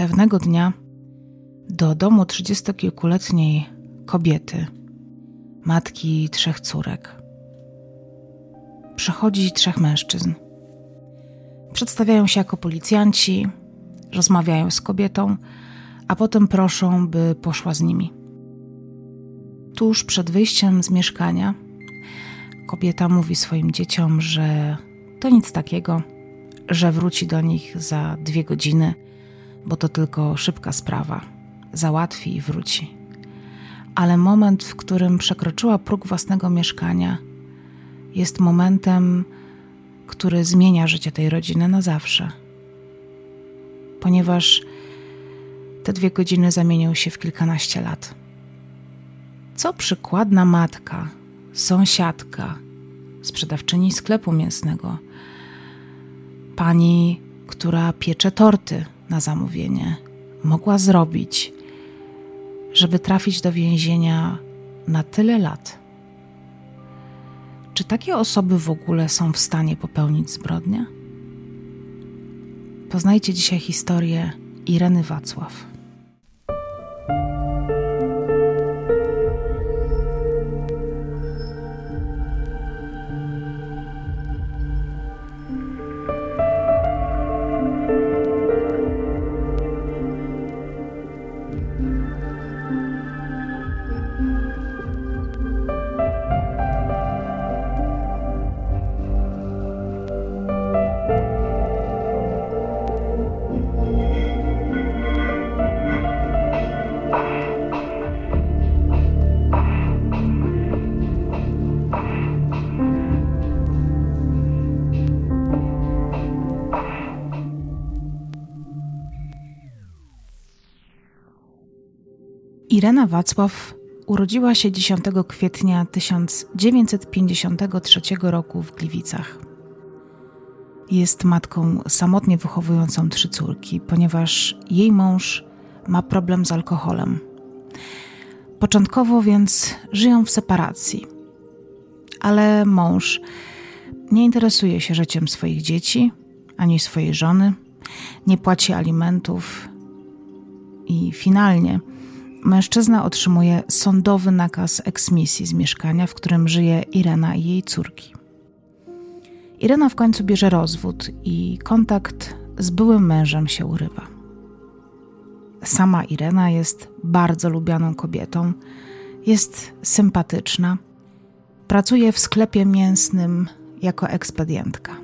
Pewnego dnia do domu trzydziestokilkuletniej kobiety, matki trzech córek, przychodzi trzech mężczyzn. Przedstawiają się jako policjanci, rozmawiają z kobietą, a potem proszą, by poszła z nimi. Tuż przed wyjściem z mieszkania kobieta mówi swoim dzieciom, że to nic takiego, że wróci do nich za dwie godziny, bo to tylko szybka sprawa. Załatwi i wróci. Ale moment, w którym przekroczyła próg własnego mieszkania, jest momentem, który zmienia życie tej rodziny na zawsze. Ponieważ te dwie godziny zamienią się w kilkanaście lat. Co przykładna matka, sąsiadka, sprzedawczyni sklepu mięsnego, pani, która piecze torty na zamówienie, mogła zrobić, żeby trafić do więzienia na tyle lat? Czy takie osoby w ogóle są w stanie popełnić zbrodnię? Poznajcie dzisiaj historię Ireny Wacław. Irena Wacław urodziła się 10 kwietnia 1953 roku w Gliwicach. Jest matką samotnie wychowującą trzy córki, ponieważ jej mąż ma problem z alkoholem. Początkowo więc żyją w separacji, ale mąż nie interesuje się życiem swoich dzieci ani swojej żony, nie płaci alimentów i finalnie mężczyzna otrzymuje sądowy nakaz eksmisji z mieszkania, w którym żyje Irena i jej córki. Irena w końcu bierze rozwód i kontakt z byłym mężem się urywa. Sama Irena jest bardzo lubianą kobietą, jest sympatyczna, pracuje w sklepie mięsnym jako ekspedientka.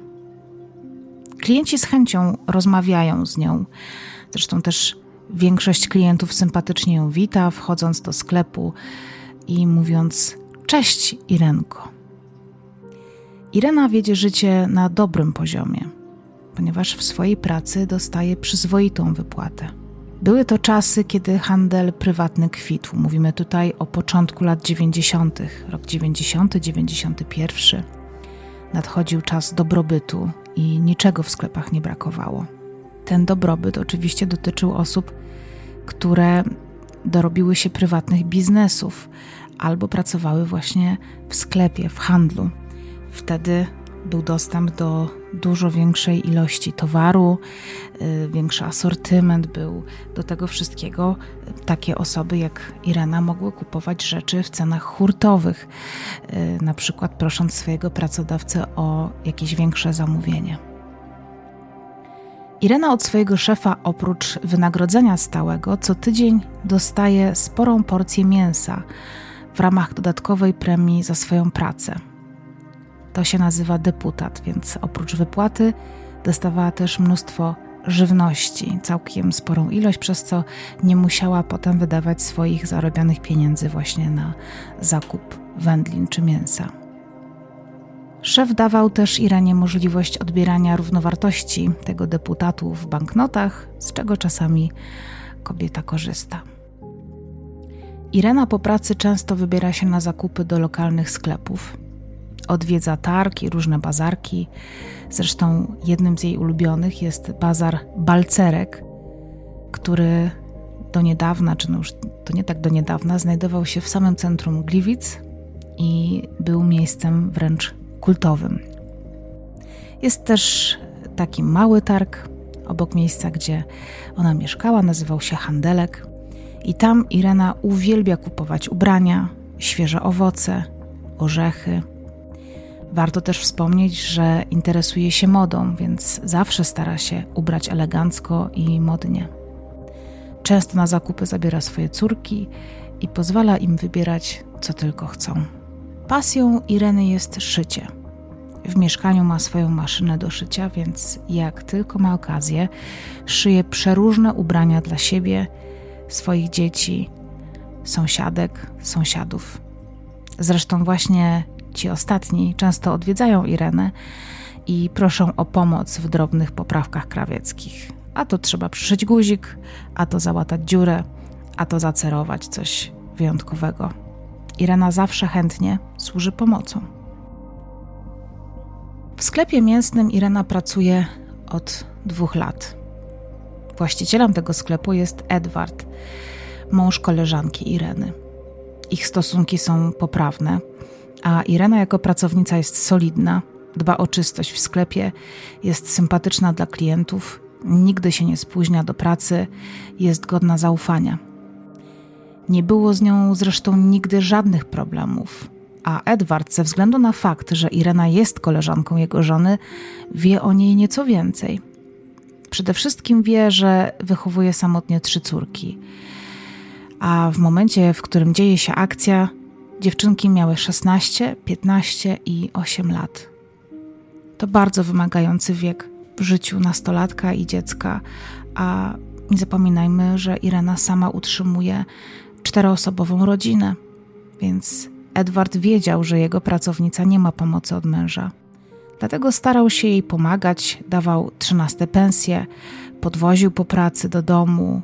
Klienci z chęcią rozmawiają z nią, zresztą też Większość klientów sympatycznie ją wita, wchodząc do sklepu i mówiąc: Cześć, Irenko. Irena wiedzie życie na dobrym poziomie, ponieważ w swojej pracy dostaje przyzwoitą wypłatę. Były to czasy, kiedy handel prywatny kwitł. Mówimy tutaj o początku lat 90., rok 90, 91. Nadchodził czas dobrobytu i niczego w sklepach nie brakowało. Ten dobrobyt oczywiście dotyczył osób, które dorobiły się prywatnych biznesów albo pracowały właśnie w sklepie, w handlu. Wtedy był dostęp do dużo większej ilości towaru, y, większy asortyment był. Do tego wszystkiego takie osoby jak Irena mogły kupować rzeczy w cenach hurtowych, y, na przykład prosząc swojego pracodawcę o jakieś większe zamówienie. Irena od swojego szefa oprócz wynagrodzenia stałego co tydzień dostaje sporą porcję mięsa w ramach dodatkowej premii za swoją pracę. To się nazywa deputat, więc oprócz wypłaty dostawała też mnóstwo żywności, całkiem sporą ilość, przez co nie musiała potem wydawać swoich zarobionych pieniędzy właśnie na zakup wędlin czy mięsa. Szef dawał też Iranie możliwość odbierania równowartości tego deputatu w banknotach, z czego czasami kobieta korzysta. Irena po pracy często wybiera się na zakupy do lokalnych sklepów. Odwiedza targ i różne bazarki. Zresztą jednym z jej ulubionych jest bazar Balcerek, który do niedawna, czy no już to nie tak do niedawna, znajdował się w samym centrum Gliwic i był miejscem wręcz kultowym. Jest też taki mały targ obok miejsca, gdzie ona mieszkała, nazywał się Handelek. I tam Irena uwielbia kupować ubrania, świeże owoce, orzechy. Warto też wspomnieć, że interesuje się modą, więc zawsze stara się ubrać elegancko i modnie. Często na zakupy zabiera swoje córki i pozwala im wybierać, co tylko chcą. Pasją Ireny jest szycie. W mieszkaniu ma swoją maszynę do szycia, więc jak tylko ma okazję, szyje przeróżne ubrania dla siebie, swoich dzieci, sąsiadek, sąsiadów. Zresztą właśnie ci ostatni często odwiedzają Irenę i proszą o pomoc w drobnych poprawkach krawieckich. A to trzeba przyszyć guzik, a to załatać dziurę, a to zacerować coś wyjątkowego. Irena zawsze chętnie służy pomocą. W sklepie mięsnym Irena pracuje od dwóch lat. Właścicielem tego sklepu jest Edward, mąż koleżanki Ireny. Ich stosunki są poprawne, a Irena jako pracownica jest solidna, dba o czystość w sklepie, jest sympatyczna dla klientów, nigdy się nie spóźnia do pracy, jest godna zaufania. Nie było z nią zresztą nigdy żadnych problemów, a Edward, ze względu na fakt, że Irena jest koleżanką jego żony, wie o niej nieco więcej. Przede wszystkim wie, że wychowuje samotnie trzy córki. A w momencie, w którym dzieje się akcja, dziewczynki miały 16, 15 i 8 lat. To bardzo wymagający wiek w życiu nastolatka i dziecka, a nie zapominajmy, że Irena sama utrzymuje czteroosobową rodzinę, więc Edward wiedział, że jego pracownica nie ma pomocy od męża. Dlatego starał się jej pomagać, dawał trzynaste pensje, podwoził po pracy do domu,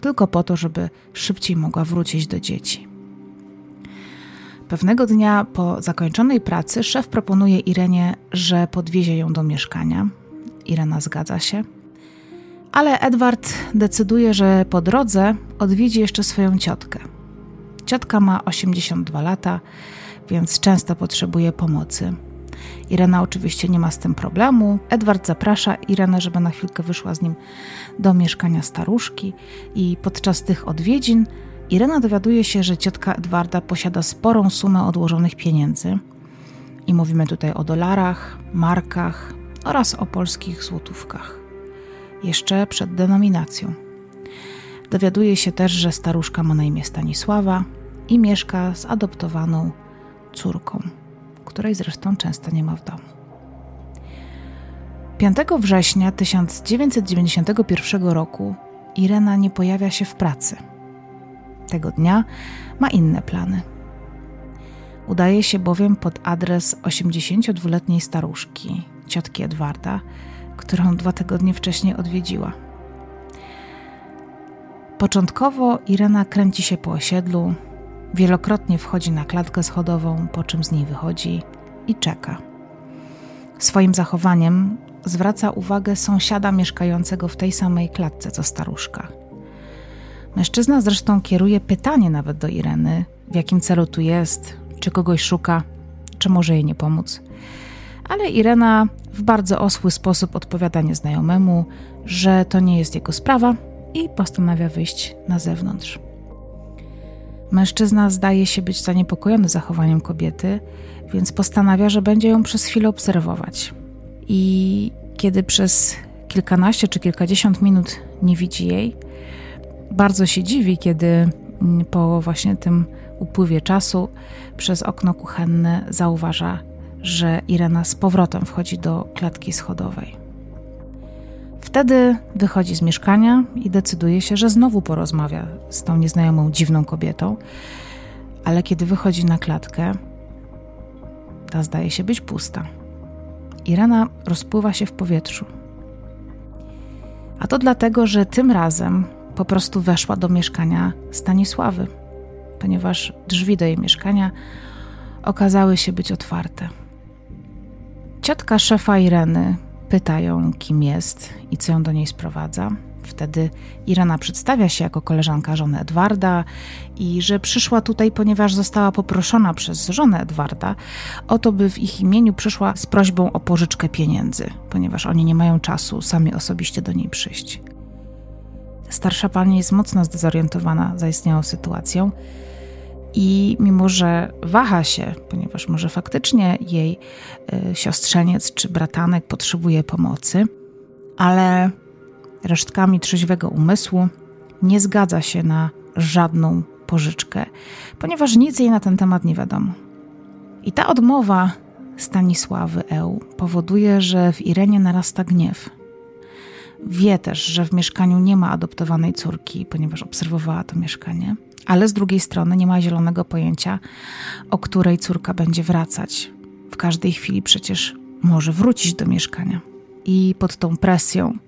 tylko po to, żeby szybciej mogła wrócić do dzieci. Pewnego dnia po zakończonej pracy szef proponuje Irenie, że podwiezie ją do mieszkania. Irena zgadza się. Ale Edward decyduje, że po drodze odwiedzi jeszcze swoją ciotkę. Ciotka ma 82 lata, więc często potrzebuje pomocy. Irena oczywiście nie ma z tym problemu. Edward zaprasza Irenę, żeby na chwilkę wyszła z nim do mieszkania staruszki i podczas tych odwiedzin Irena dowiaduje się, że ciotka Edwarda posiada sporą sumę odłożonych pieniędzy. I mówimy tutaj o dolarach, markach oraz o polskich złotówkach. Jeszcze przed denominacją. Dowiaduje się też, że staruszka ma na imię Stanisława i mieszka z adoptowaną córką której zresztą często nie ma w domu. 5 września 1991 roku Irena nie pojawia się w pracy. Tego dnia ma inne plany. Udaje się bowiem pod adres 82-letniej staruszki, ciotki Edwarda, którą dwa tygodnie wcześniej odwiedziła. Początkowo Irena kręci się po osiedlu, Wielokrotnie wchodzi na klatkę schodową, po czym z niej wychodzi i czeka. Swoim zachowaniem zwraca uwagę sąsiada mieszkającego w tej samej klatce co staruszka. Mężczyzna zresztą kieruje pytanie nawet do Ireny, w jakim celu tu jest, czy kogoś szuka, czy może jej nie pomóc. Ale Irena w bardzo osły sposób odpowiada nieznajomemu, że to nie jest jego sprawa i postanawia wyjść na zewnątrz. Mężczyzna zdaje się być zaniepokojony zachowaniem kobiety, więc postanawia, że będzie ją przez chwilę obserwować. I kiedy przez kilkanaście czy kilkadziesiąt minut nie widzi jej, bardzo się dziwi, kiedy po właśnie tym upływie czasu przez okno kuchenne zauważa, że Irena z powrotem wchodzi do klatki schodowej. Wtedy wychodzi z mieszkania i decyduje się, że znowu porozmawia z tą nieznajomą, dziwną kobietą, ale kiedy wychodzi na klatkę, ta zdaje się być pusta. Irena rozpływa się w powietrzu. A to dlatego, że tym razem po prostu weszła do mieszkania Stanisławy, ponieważ drzwi do jej mieszkania okazały się być otwarte. Ciotka szefa Ireny pytają, kim jest i co ją do niej sprowadza. Wtedy Irena przedstawia się jako koleżanka żony Edwarda i że przyszła tutaj, ponieważ została poproszona przez żonę Edwarda o to, by w ich imieniu przyszła z prośbą o pożyczkę pieniędzy, ponieważ oni nie mają czasu sami osobiście do niej przyjść. Starsza pani jest mocno zdezorientowana zaistniałą sytuacją i mimo, że waha się, ponieważ może faktycznie jej y, siostrzeniec czy bratanek potrzebuje pomocy, ale resztkami trzeźwego umysłu nie zgadza się na żadną pożyczkę, ponieważ nic jej na ten temat nie wiadomo. I ta odmowa Stanisławy Eł powoduje, że w Irenie narasta gniew. Wie też, że w mieszkaniu nie ma adoptowanej córki, ponieważ obserwowała to mieszkanie, ale z drugiej strony nie ma zielonego pojęcia, o której córka będzie wracać. W każdej chwili przecież może wrócić do mieszkania. I pod tą presją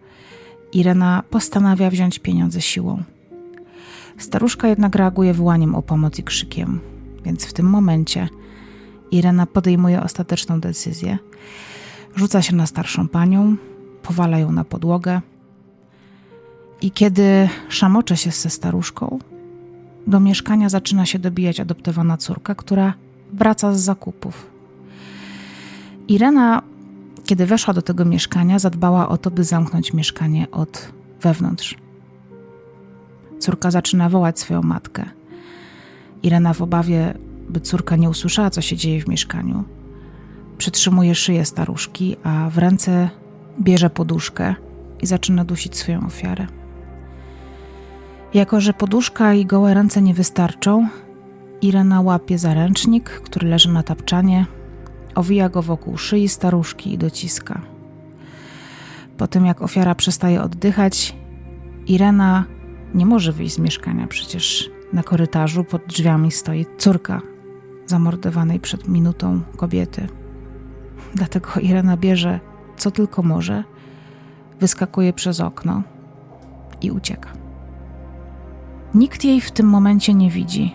Irena postanawia wziąć pieniądze siłą. Staruszka jednak reaguje wołaniem o pomoc i krzykiem, więc w tym momencie Irena podejmuje ostateczną decyzję. Rzuca się na starszą panią, powala ją na podłogę i kiedy szamocze się ze staruszką, do mieszkania zaczyna się dobijać adoptowana córka, która wraca z zakupów. Irena kiedy weszła do tego mieszkania, zadbała o to, by zamknąć mieszkanie od wewnątrz. Córka zaczyna wołać swoją matkę. Irena w obawie, by córka nie usłyszała, co się dzieje w mieszkaniu, przytrzymuje szyję staruszki, a w ręce bierze poduszkę i zaczyna dusić swoją ofiarę. Jako, że poduszka i gołe ręce nie wystarczą, Irena łapie za ręcznik, który leży na tapczanie, owija go wokół szyi staruszki i dociska. Po tym jak ofiara przestaje oddychać, Irena nie może wyjść z mieszkania, przecież na korytarzu pod drzwiami stoi córka zamordowanej przed minutą kobiety. Dlatego Irena bierze co tylko może, wyskakuje przez okno i ucieka. Nikt jej w tym momencie nie widzi,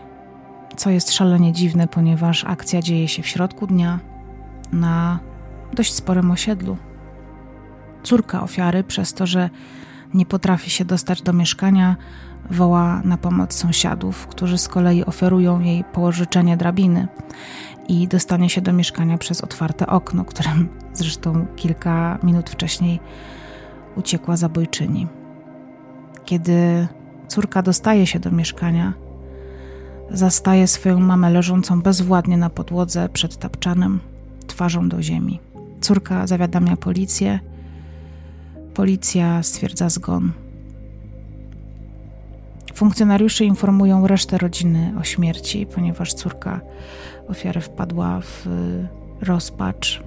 co jest szalenie dziwne, ponieważ akcja dzieje się w środku dnia, na dość sporym osiedlu. Córka ofiary, przez to, że nie potrafi się dostać do mieszkania, woła na pomoc sąsiadów, którzy z kolei oferują jej położyczenie drabiny i dostanie się do mieszkania przez otwarte okno, którym zresztą kilka minut wcześniej uciekła zabójczyni. Kiedy córka dostaje się do mieszkania, zastaje swoją mamę leżącą bezwładnie na podłodze przed tapczanem twarzą do ziemi. Córka zawiadamia policję. Policja stwierdza zgon. Funkcjonariusze informują resztę rodziny o śmierci, ponieważ córka ofiary wpadła w rozpacz.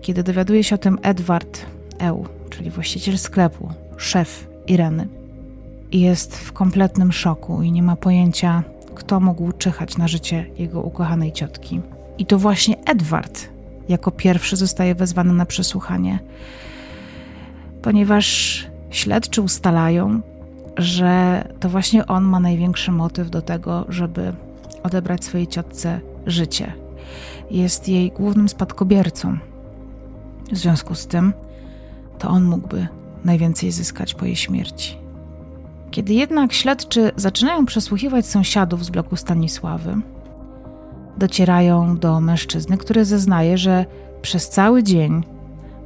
Kiedy dowiaduje się o tym Edward Eł, czyli właściciel sklepu, szef Ireny, jest w kompletnym szoku i nie ma pojęcia, kto mógł czyhać na życie jego ukochanej ciotki. I to właśnie Edward jako pierwszy zostaje wezwany na przesłuchanie, ponieważ śledczy ustalają, że to właśnie on ma największy motyw do tego, żeby odebrać swojej ciotce życie. Jest jej głównym spadkobiercą. W związku z tym, to on mógłby najwięcej zyskać po jej śmierci. Kiedy jednak śledczy zaczynają przesłuchiwać sąsiadów z bloku Stanisławy, docierają do mężczyzny, który zeznaje, że przez cały dzień,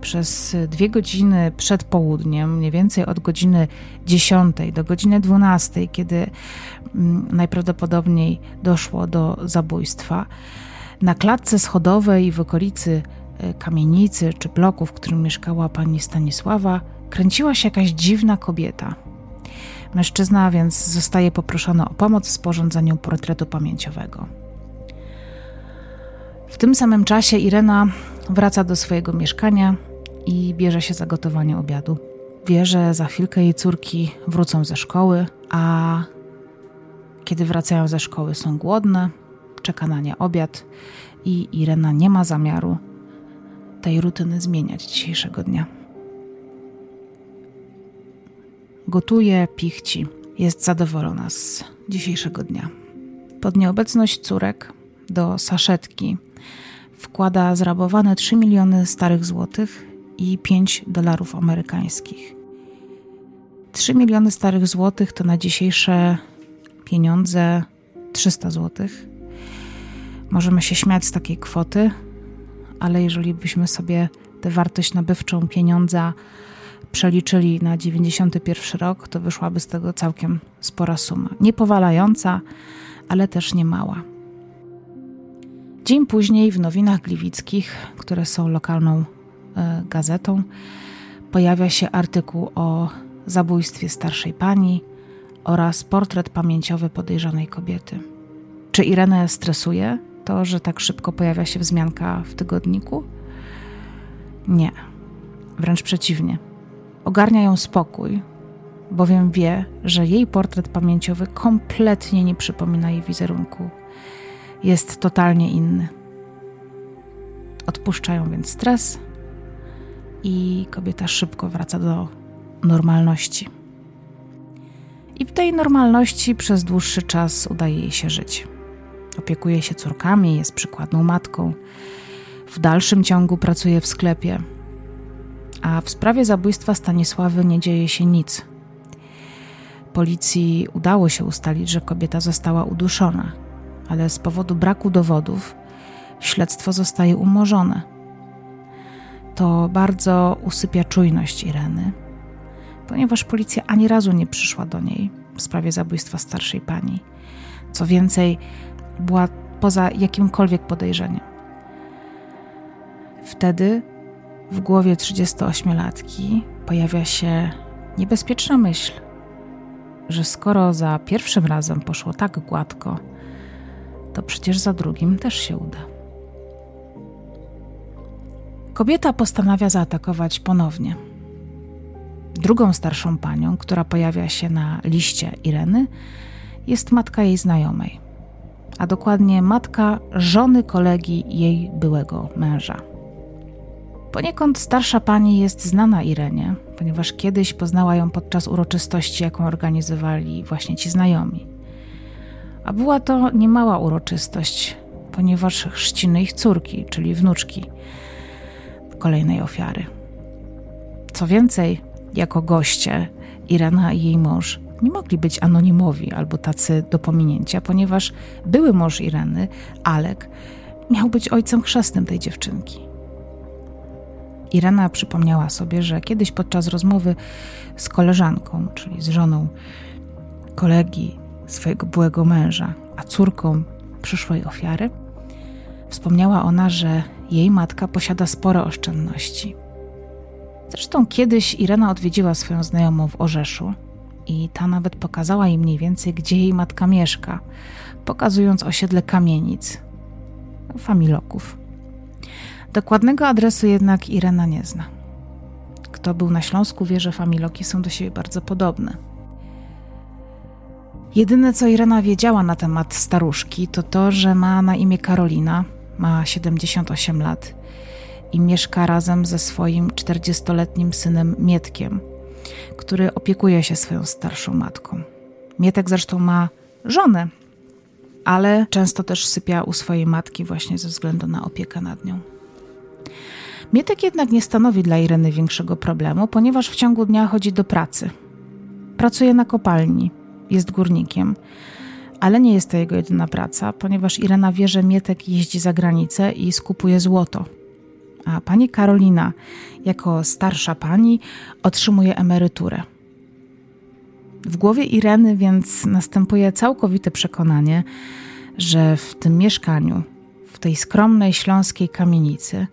przez dwie godziny przed południem, mniej więcej od godziny 10 do godziny 12, kiedy mm, najprawdopodobniej doszło do zabójstwa, na klatce schodowej w okolicy e, kamienicy czy bloku, w którym mieszkała pani Stanisława, kręciła się jakaś dziwna kobieta. Mężczyzna więc zostaje poproszony o pomoc w sporządzeniu portretu pamięciowego. W tym samym czasie Irena wraca do swojego mieszkania i bierze się za gotowanie obiadu. Wie, że za chwilkę jej córki wrócą ze szkoły, a kiedy wracają ze szkoły są głodne, czeka na nie obiad i Irena nie ma zamiaru tej rutyny zmieniać dzisiejszego dnia. Gotuje, pichci, jest zadowolona z dzisiejszego dnia. Pod nieobecność córek do saszetki wkłada zrabowane 3 miliony starych złotych i 5 dolarów amerykańskich. 3 miliony starych złotych to na dzisiejsze pieniądze 300 złotych. Możemy się śmiać z takiej kwoty, ale jeżeli byśmy sobie tę wartość nabywczą pieniądza przeliczyli na 91 rok, to wyszłaby z tego całkiem spora suma. Niepowalająca, ale też nie mała. Dzień później w Nowinach Gliwickich, które są lokalną gazetą, pojawia się artykuł o zabójstwie starszej pani oraz portret pamięciowy podejrzanej kobiety. Czy Irenę stresuje to, że tak szybko pojawia się wzmianka w tygodniku? Nie, wręcz przeciwnie. Ogarnia ją spokój, bowiem wie, że jej portret pamięciowy kompletnie nie przypomina jej wizerunku. Jest totalnie inny. Odpuszczają więc stres i kobieta szybko wraca do normalności. I w tej normalności przez dłuższy czas udaje jej się żyć. Opiekuje się córkami, jest przykładną matką. W dalszym ciągu pracuje w sklepie. A w sprawie zabójstwa Stanisławy nie dzieje się nic. Policji udało się ustalić, że kobieta została uduszona, ale z powodu braku dowodów śledztwo zostaje umorzone. To bardzo usypia czujność Ireny, ponieważ policja ani razu nie przyszła do niej w sprawie zabójstwa starszej pani. Co więcej, była poza jakimkolwiek podejrzeniem. Wtedy w głowie 38-latki pojawia się niebezpieczna myśl, że skoro za pierwszym razem poszło tak gładko, to przecież za drugim też się uda. Kobieta postanawia zaatakować ponownie. Drugą starszą panią, która pojawia się na liście Ireny, jest matka jej znajomej, a dokładnie matka żony kolegi jej byłego męża. Poniekąd starsza pani jest znana Irenie, ponieważ kiedyś poznała ją podczas uroczystości, jaką organizowali właśnie ci znajomi. A była to niemała uroczystość, ponieważ chrzciny ich córki, czyli wnuczki kolejnej ofiary. Co więcej, jako goście Irena i jej mąż nie mogli być anonimowi albo tacy do pominięcia, ponieważ były mąż Ireny, Alek, miał być ojcem chrzestnym tej dziewczynki. Irena przypomniała sobie, że kiedyś podczas rozmowy z koleżanką, czyli z żoną kolegi swojego byłego męża, a córką przyszłej ofiary, wspomniała ona, że jej matka posiada spore oszczędności. Zresztą kiedyś Irena odwiedziła swoją znajomą w Orzeszu i ta nawet pokazała jej mniej więcej, gdzie jej matka mieszka, pokazując osiedle kamienic, familoków. Dokładnego adresu jednak Irena nie zna. Kto był na Śląsku, wie, że familoki są do siebie bardzo podobne. Jedyne, co Irena wiedziała na temat staruszki, to to, że ma na imię Karolina, ma 78 lat i mieszka razem ze swoim 40-letnim synem Mietkiem, który opiekuje się swoją starszą matką. Mietek zresztą ma żonę, ale często też sypia u swojej matki właśnie ze względu na opiekę nad nią. Mietek jednak nie stanowi dla Ireny większego problemu, ponieważ w ciągu dnia chodzi do pracy. Pracuje na kopalni, jest górnikiem, ale nie jest to jego jedyna praca, ponieważ Irena wie, że Mietek jeździ za granicę i skupuje złoto. A pani Karolina, jako starsza pani, otrzymuje emeryturę. W głowie Ireny więc następuje całkowite przekonanie, że w tym mieszkaniu, w tej skromnej śląskiej kamienicy,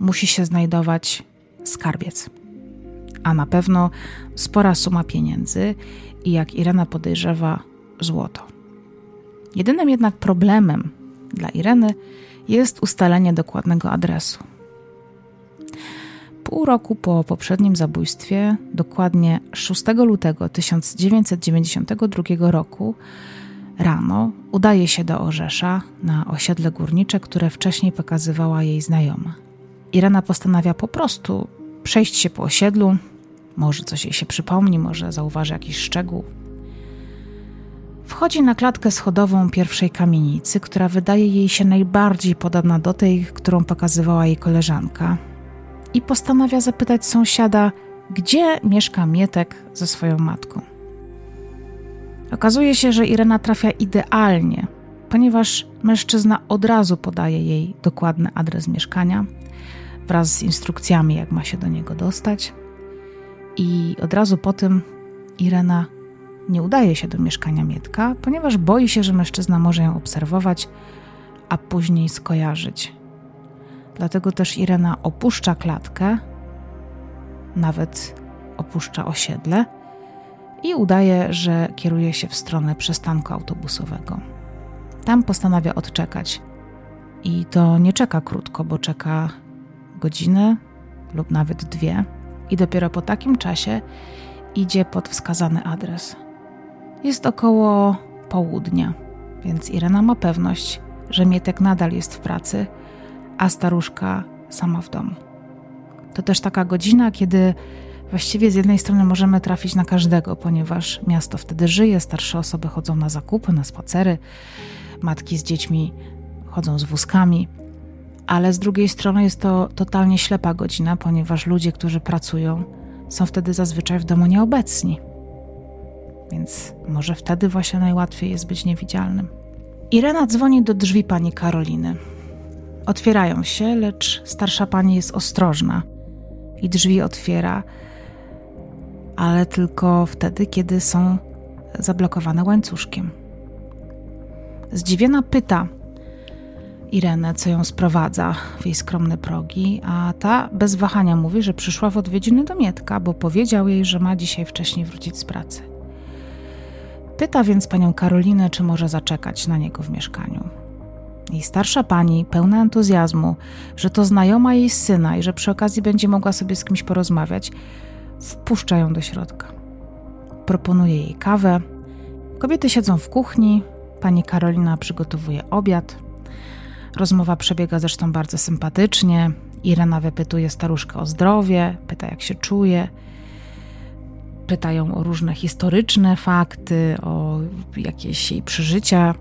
musi się znajdować skarbiec. A na pewno spora suma pieniędzy i jak Irena podejrzewa, złoto. Jedynym jednak problemem dla Ireny jest ustalenie dokładnego adresu. Pół roku po poprzednim zabójstwie, dokładnie 6 lutego 1992 roku, rano udaje się do Orzesza na osiedle górnicze, które wcześniej pokazywała jej znajoma. Irena postanawia po prostu przejść się po osiedlu, może coś jej się przypomni, może zauważy jakiś szczegół. Wchodzi na klatkę schodową pierwszej kamienicy, która wydaje jej się najbardziej podobna do tej, którą pokazywała jej koleżanka, i postanawia zapytać sąsiada, gdzie mieszka Mietek ze swoją matką. Okazuje się, że Irena trafia idealnie, ponieważ mężczyzna od razu podaje jej dokładny adres mieszkania wraz z instrukcjami, jak ma się do niego dostać. I od razu po tym Irena nie udaje się do mieszkania Mietka, ponieważ boi się, że mężczyzna może ją obserwować, a później skojarzyć. Dlatego też Irena opuszcza klatkę, nawet opuszcza osiedle i udaje, że kieruje się w stronę przystanku autobusowego. Tam postanawia odczekać. I to nie czeka krótko, bo czeka godzinę lub nawet dwie, i dopiero po takim czasie idzie pod wskazany adres. Jest około południa, więc Irena ma pewność, że Mietek nadal jest w pracy, a staruszka sama w domu. To też taka godzina, kiedy właściwie z jednej strony możemy trafić na każdego, ponieważ miasto wtedy żyje, starsze osoby chodzą na zakupy, na spacery, matki z dziećmi chodzą z wózkami, ale z drugiej strony jest to totalnie ślepa godzina, ponieważ ludzie, którzy pracują, są wtedy zazwyczaj w domu nieobecni. Więc może wtedy właśnie najłatwiej jest być niewidzialnym. Irena dzwoni do drzwi pani Karoliny. Otwierają się, lecz starsza pani jest ostrożna i drzwi otwiera, ale tylko wtedy, kiedy są zablokowane łańcuszkiem. Zdziwiona pyta Irenę, co ją sprowadza w jej skromne progi, a ta bez wahania mówi, że przyszła w odwiedziny do Mietka, bo powiedział jej, że ma dzisiaj wcześniej wrócić z pracy. Pyta więc panią Karolinę, czy może zaczekać na niego w mieszkaniu. I starsza pani, pełna entuzjazmu, że to znajoma jej syna i że przy okazji będzie mogła sobie z kimś porozmawiać, wpuszcza ją do środka. Proponuje jej kawę. Kobiety siedzą w kuchni, pani Karolina przygotowuje obiad. Rozmowa przebiega zresztą bardzo sympatycznie. Irena wypytuje staruszkę o zdrowie, pyta jak się czuje. Pytają o różne historyczne fakty, o jakieś jej przeżycia.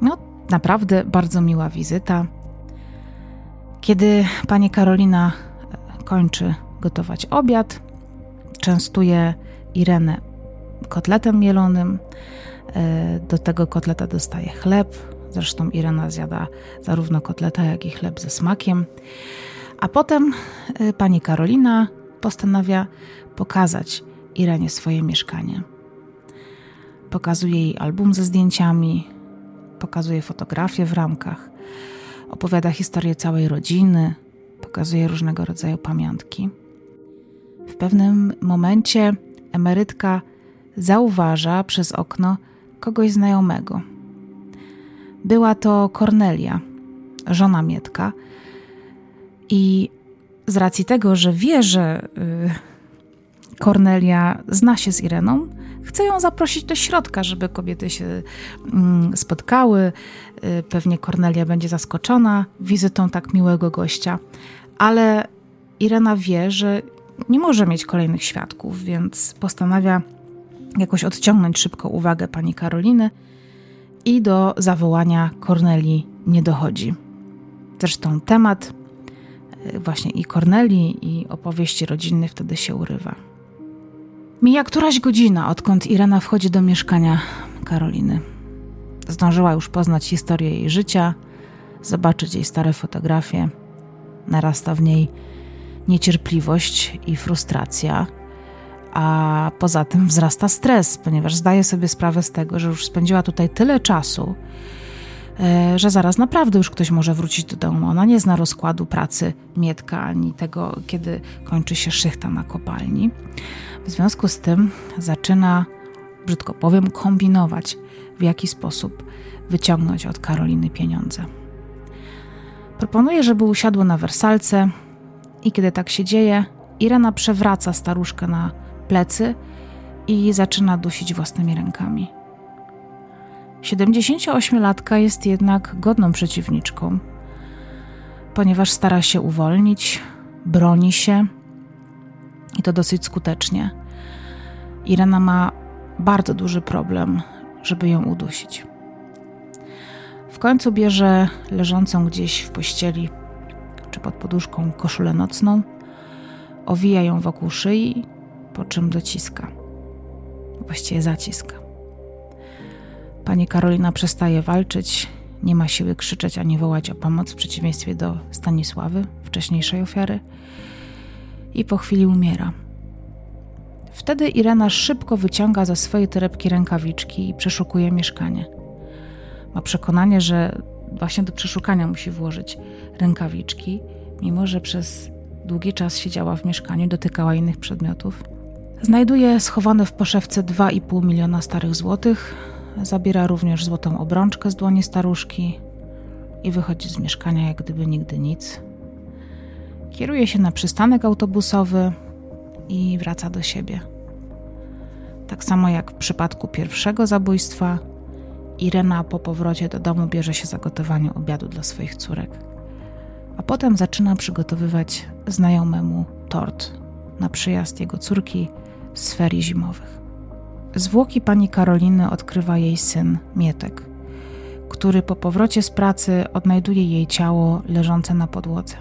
No, naprawdę bardzo miła wizyta. Kiedy pani Karolina kończy gotować obiad, częstuje Irenę kotletem mielonym. E, do tego kotleta dostaje chleb. Zresztą Irena zjada zarówno kotleta, jak i chleb ze smakiem. A potem e, pani Karolina postanawia pokazać Irenie swoje mieszkanie. Pokazuje jej album ze zdjęciami, pokazuje fotografie w ramkach, opowiada historię całej rodziny, pokazuje różnego rodzaju pamiątki. W pewnym momencie emerytka zauważa przez okno kogoś znajomego. Była to Kornelia, żona Mietka, i z racji tego, że wie, że Kornelia zna się z Ireną, chce ją zaprosić do środka, żeby kobiety się mm, spotkały. Y, pewnie Kornelia będzie zaskoczona wizytą tak miłego gościa, ale Irena wie, że nie może mieć kolejnych świadków, więc postanawia jakoś odciągnąć szybko uwagę pani Karoliny i do zawołania Kornelii nie dochodzi. Zresztą temat y, właśnie i Kornelii, i opowieści rodzinnej wtedy się urywa. Mija któraś godzina, odkąd Irena wchodzi do mieszkania Karoliny. Zdążyła już poznać historię jej życia, zobaczyć jej stare fotografie. Narasta w niej niecierpliwość i frustracja, a poza tym wzrasta stres, ponieważ zdaje sobie sprawę z tego, że już spędziła tutaj tyle czasu, że zaraz naprawdę już ktoś może wrócić do domu. Ona nie zna rozkładu pracy Mietka ani tego, kiedy kończy się szychta na kopalni. W związku z tym zaczyna, brzydko powiem, kombinować, w jaki sposób wyciągnąć od Karoliny pieniądze. Proponuje, żeby usiadła na wersalce i kiedy tak się dzieje, Irena przewraca staruszkę na plecy i zaczyna dusić własnymi rękami. 78-latka jest jednak godną przeciwniczką, ponieważ stara się uwolnić, broni się i to dosyć skutecznie. Irena ma bardzo duży problem, żeby ją udusić. W końcu bierze leżącą gdzieś w pościeli czy pod poduszką koszulę nocną, owija ją wokół szyi, po czym dociska. Właściwie zaciska. Pani Karolina przestaje walczyć, nie ma siły krzyczeć ani wołać o pomoc, w przeciwieństwie do Stanisławy, wcześniejszej ofiary, i po chwili umiera. Wtedy Irena szybko wyciąga ze swojej torebki rękawiczki i przeszukuje mieszkanie. Ma przekonanie, że właśnie do przeszukania musi włożyć rękawiczki, mimo że przez długi czas siedziała w mieszkaniu, dotykała innych przedmiotów. Znajduje schowane w poszewce 2,5 miliona starych złotych, zabiera również złotą obrączkę z dłoni staruszki i wychodzi z mieszkania jak gdyby nigdy nic. Kieruje się na przystanek autobusowy i wraca do siebie. Tak samo jak w przypadku pierwszego zabójstwa, Irena po powrocie do domu bierze się za gotowanie obiadu dla swoich córek, a potem zaczyna przygotowywać znajomemu tort na przyjazd jego córki z ferii zimowych. Zwłoki pani Karoliny odkrywa jej syn Mietek, który po powrocie z pracy odnajduje jej ciało leżące na podłodze.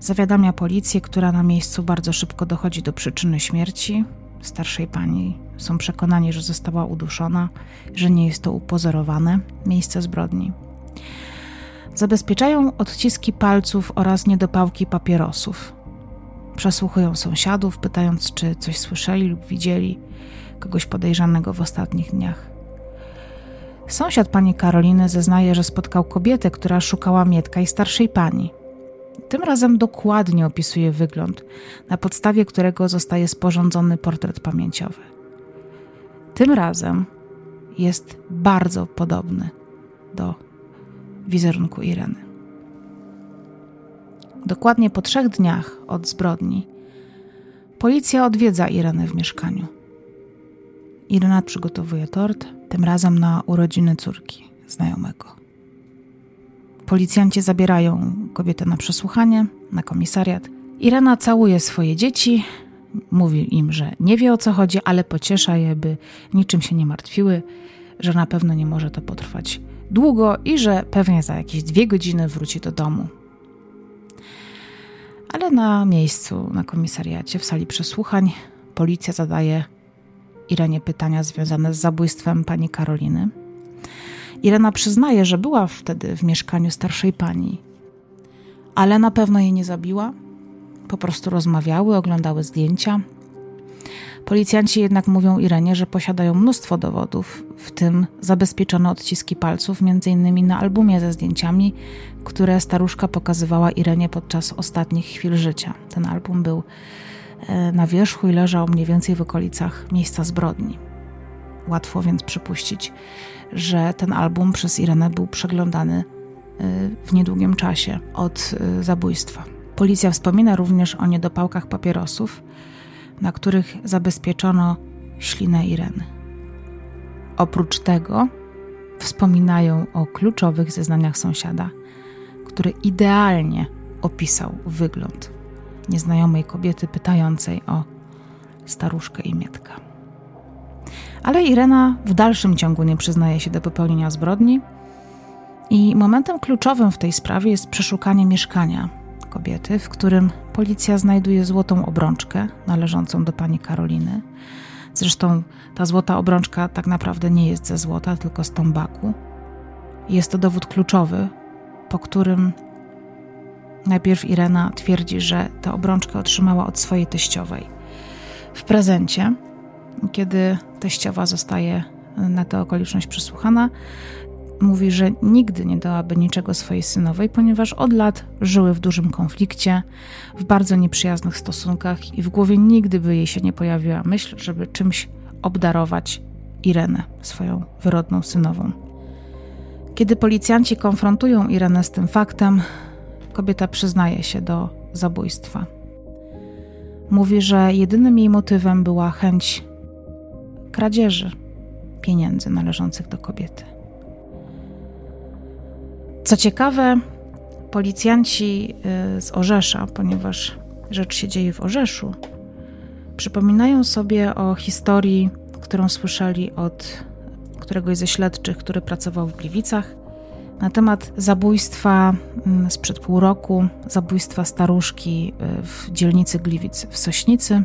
Zawiadamia policję, która na miejscu bardzo szybko dochodzi do przyczyny śmierci starszej pani. Są przekonani, że została uduszona, że nie jest to upozorowane miejsce zbrodni. Zabezpieczają odciski palców oraz niedopałki papierosów. Przesłuchują sąsiadów, pytając, czy coś słyszeli lub widzieli kogoś podejrzanego w ostatnich dniach. Sąsiad pani Karoliny zeznaje, że spotkał kobietę, która szukała Mietka i starszej pani. Tym razem dokładnie opisuje wygląd, na podstawie którego zostaje sporządzony portret pamięciowy. Tym razem jest bardzo podobny do wizerunku Ireny. Dokładnie po trzech dniach od zbrodni policja odwiedza Irenę w mieszkaniu. Irena przygotowuje tort, tym razem na urodziny córki znajomego. Policjanci zabierają kobietę na przesłuchanie, na komisariat. Irena całuje swoje dzieci, mówi im, że nie wie o co chodzi, ale pociesza je, by niczym się nie martwiły, że na pewno nie może to potrwać długo i że pewnie za jakieś dwie godziny wróci do domu. Ale na miejscu, na komisariacie, w sali przesłuchań, policja zadaje Irenie pytania związane z zabójstwem pani Karoliny. Irena przyznaje, że była wtedy w mieszkaniu starszej pani, ale na pewno jej nie zabiła. Po prostu rozmawiały, oglądały zdjęcia. Policjanci jednak mówią Irenie, że posiadają mnóstwo dowodów, w tym zabezpieczone odciski palców, m.in. na albumie ze zdjęciami, które staruszka pokazywała Irenie podczas ostatnich chwil życia. Ten album był e, na wierzchu i leżał mniej więcej w okolicach miejsca zbrodni. Łatwo więc przypuścić, że ten album przez Irenę był przeglądany y, w niedługim czasie od y, zabójstwa. Policja wspomina również o niedopałkach papierosów, na których zabezpieczono ślinę Ireny. Oprócz tego wspominają o kluczowych zeznaniach sąsiada, który idealnie opisał wygląd nieznajomej kobiety pytającej o staruszkę i Mietka. Ale Irena w dalszym ciągu nie przyznaje się do popełnienia zbrodni i momentem kluczowym w tej sprawie jest przeszukanie mieszkania kobiety, w którym policja znajduje złotą obrączkę należącą do pani Karoliny. Zresztą ta złota obrączka tak naprawdę nie jest ze złota, tylko z tombaku. Jest to dowód kluczowy, po którym najpierw Irena twierdzi, że tę obrączkę otrzymała od swojej teściowej w prezencie, kiedy teściowa zostaje na tę okoliczność przesłuchana, mówi, że nigdy nie dałaby niczego swojej synowej, ponieważ od lat żyły w dużym konflikcie, w bardzo nieprzyjaznych stosunkach i w głowie nigdy by jej się nie pojawiła myśl, żeby czymś obdarować Irenę, swoją wyrodną synową. Kiedy policjanci konfrontują Irenę z tym faktem, kobieta przyznaje się do zabójstwa. Mówi, że jedynym jej motywem była chęć kradzieży pieniędzy należących do kobiety. Co ciekawe, policjanci y, z Orzesza, ponieważ rzecz się dzieje w Orzeszu, przypominają sobie o historii, którą słyszeli od któregoś ze śledczych, który pracował w Gliwicach na temat zabójstwa mm, sprzed pół roku, zabójstwa staruszki y, w dzielnicy Gliwic w Sośnicy.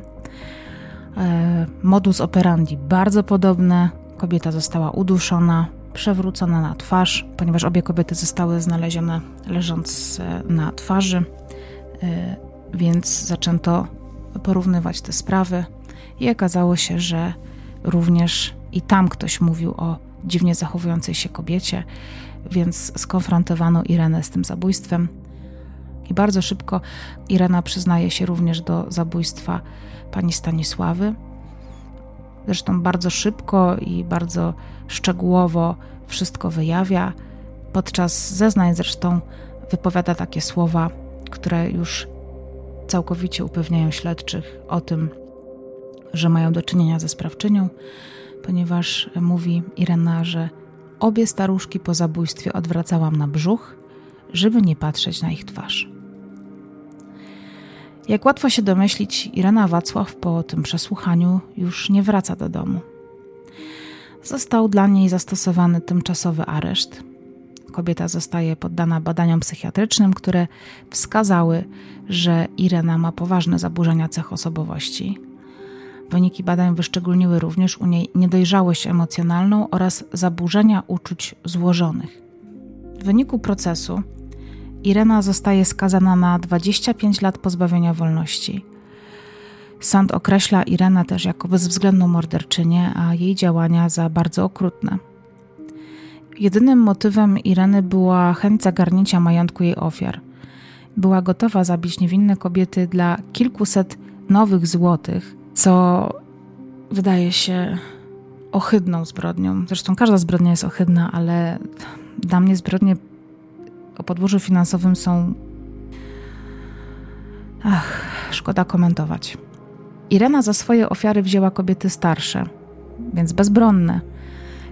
E, modus operandi bardzo podobny. Kobieta została uduszona, przewrócona na twarz, ponieważ obie kobiety zostały znalezione leżąc e, na twarzy, e, więc zaczęto porównywać te sprawy i okazało się, że również i tam ktoś mówił o dziwnie zachowującej się kobiecie, więc skonfrontowano Irenę z tym zabójstwem. I bardzo szybko Irena przyznaje się również do zabójstwa pani Stanisławy. Zresztą bardzo szybko i bardzo szczegółowo wszystko wyjawia. Podczas zeznań zresztą wypowiada takie słowa, które już całkowicie upewniają śledczych o tym, że mają do czynienia ze sprawczynią, ponieważ mówi Irena, że obie staruszki po zabójstwie odwracałam na brzuch, żeby nie patrzeć na ich twarz. Jak łatwo się domyślić, Irena Wacław po tym przesłuchaniu już nie wraca do domu. Został dla niej zastosowany tymczasowy areszt. Kobieta zostaje poddana badaniom psychiatrycznym, które wskazały, że Irena ma poważne zaburzenia cech osobowości. Wyniki badań wyszczególniły również u niej niedojrzałość emocjonalną oraz zaburzenia uczuć złożonych. W wyniku procesu Irena zostaje skazana na 25 lat pozbawienia wolności. Sąd określa Irenę też jako bezwzględną morderczynię, a jej działania za bardzo okrutne. Jedynym motywem Ireny była chęć zagarnięcia majątku jej ofiar. Była gotowa zabić niewinne kobiety dla kilkuset nowych złotych, co wydaje się ohydną zbrodnią. Zresztą każda zbrodnia jest ohydna, ale dla mnie zbrodnie o podłożu finansowym są. Ach, szkoda komentować. Irena za swoje ofiary wzięła kobiety starsze, więc bezbronne,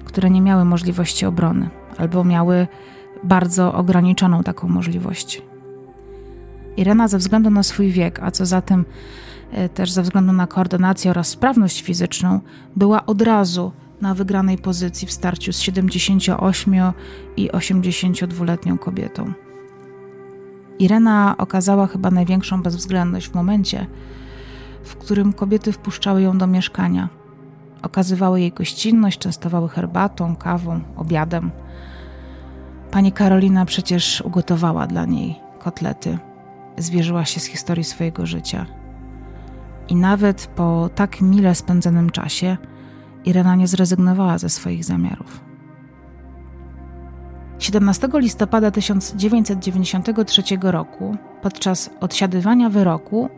które nie miały możliwości obrony albo miały bardzo ograniczoną taką możliwość. Irena ze względu na swój wiek, a co za tym e, też ze względu na koordynację oraz sprawność fizyczną, była od razu na wygranej pozycji w starciu z 78 i 82-letnią kobietą. Irena okazała chyba największą bezwzględność w momencie, w którym kobiety wpuszczały ją do mieszkania. Okazywały jej gościnność, częstowały herbatą, kawą, obiadem. Pani Karolina przecież ugotowała dla niej kotlety. Zwierzyła się z historii swojego życia. I nawet po tak mile spędzonym czasie Irena nie zrezygnowała ze swoich zamiarów. 17 listopada 1993 roku, podczas odsiadywania wyroku,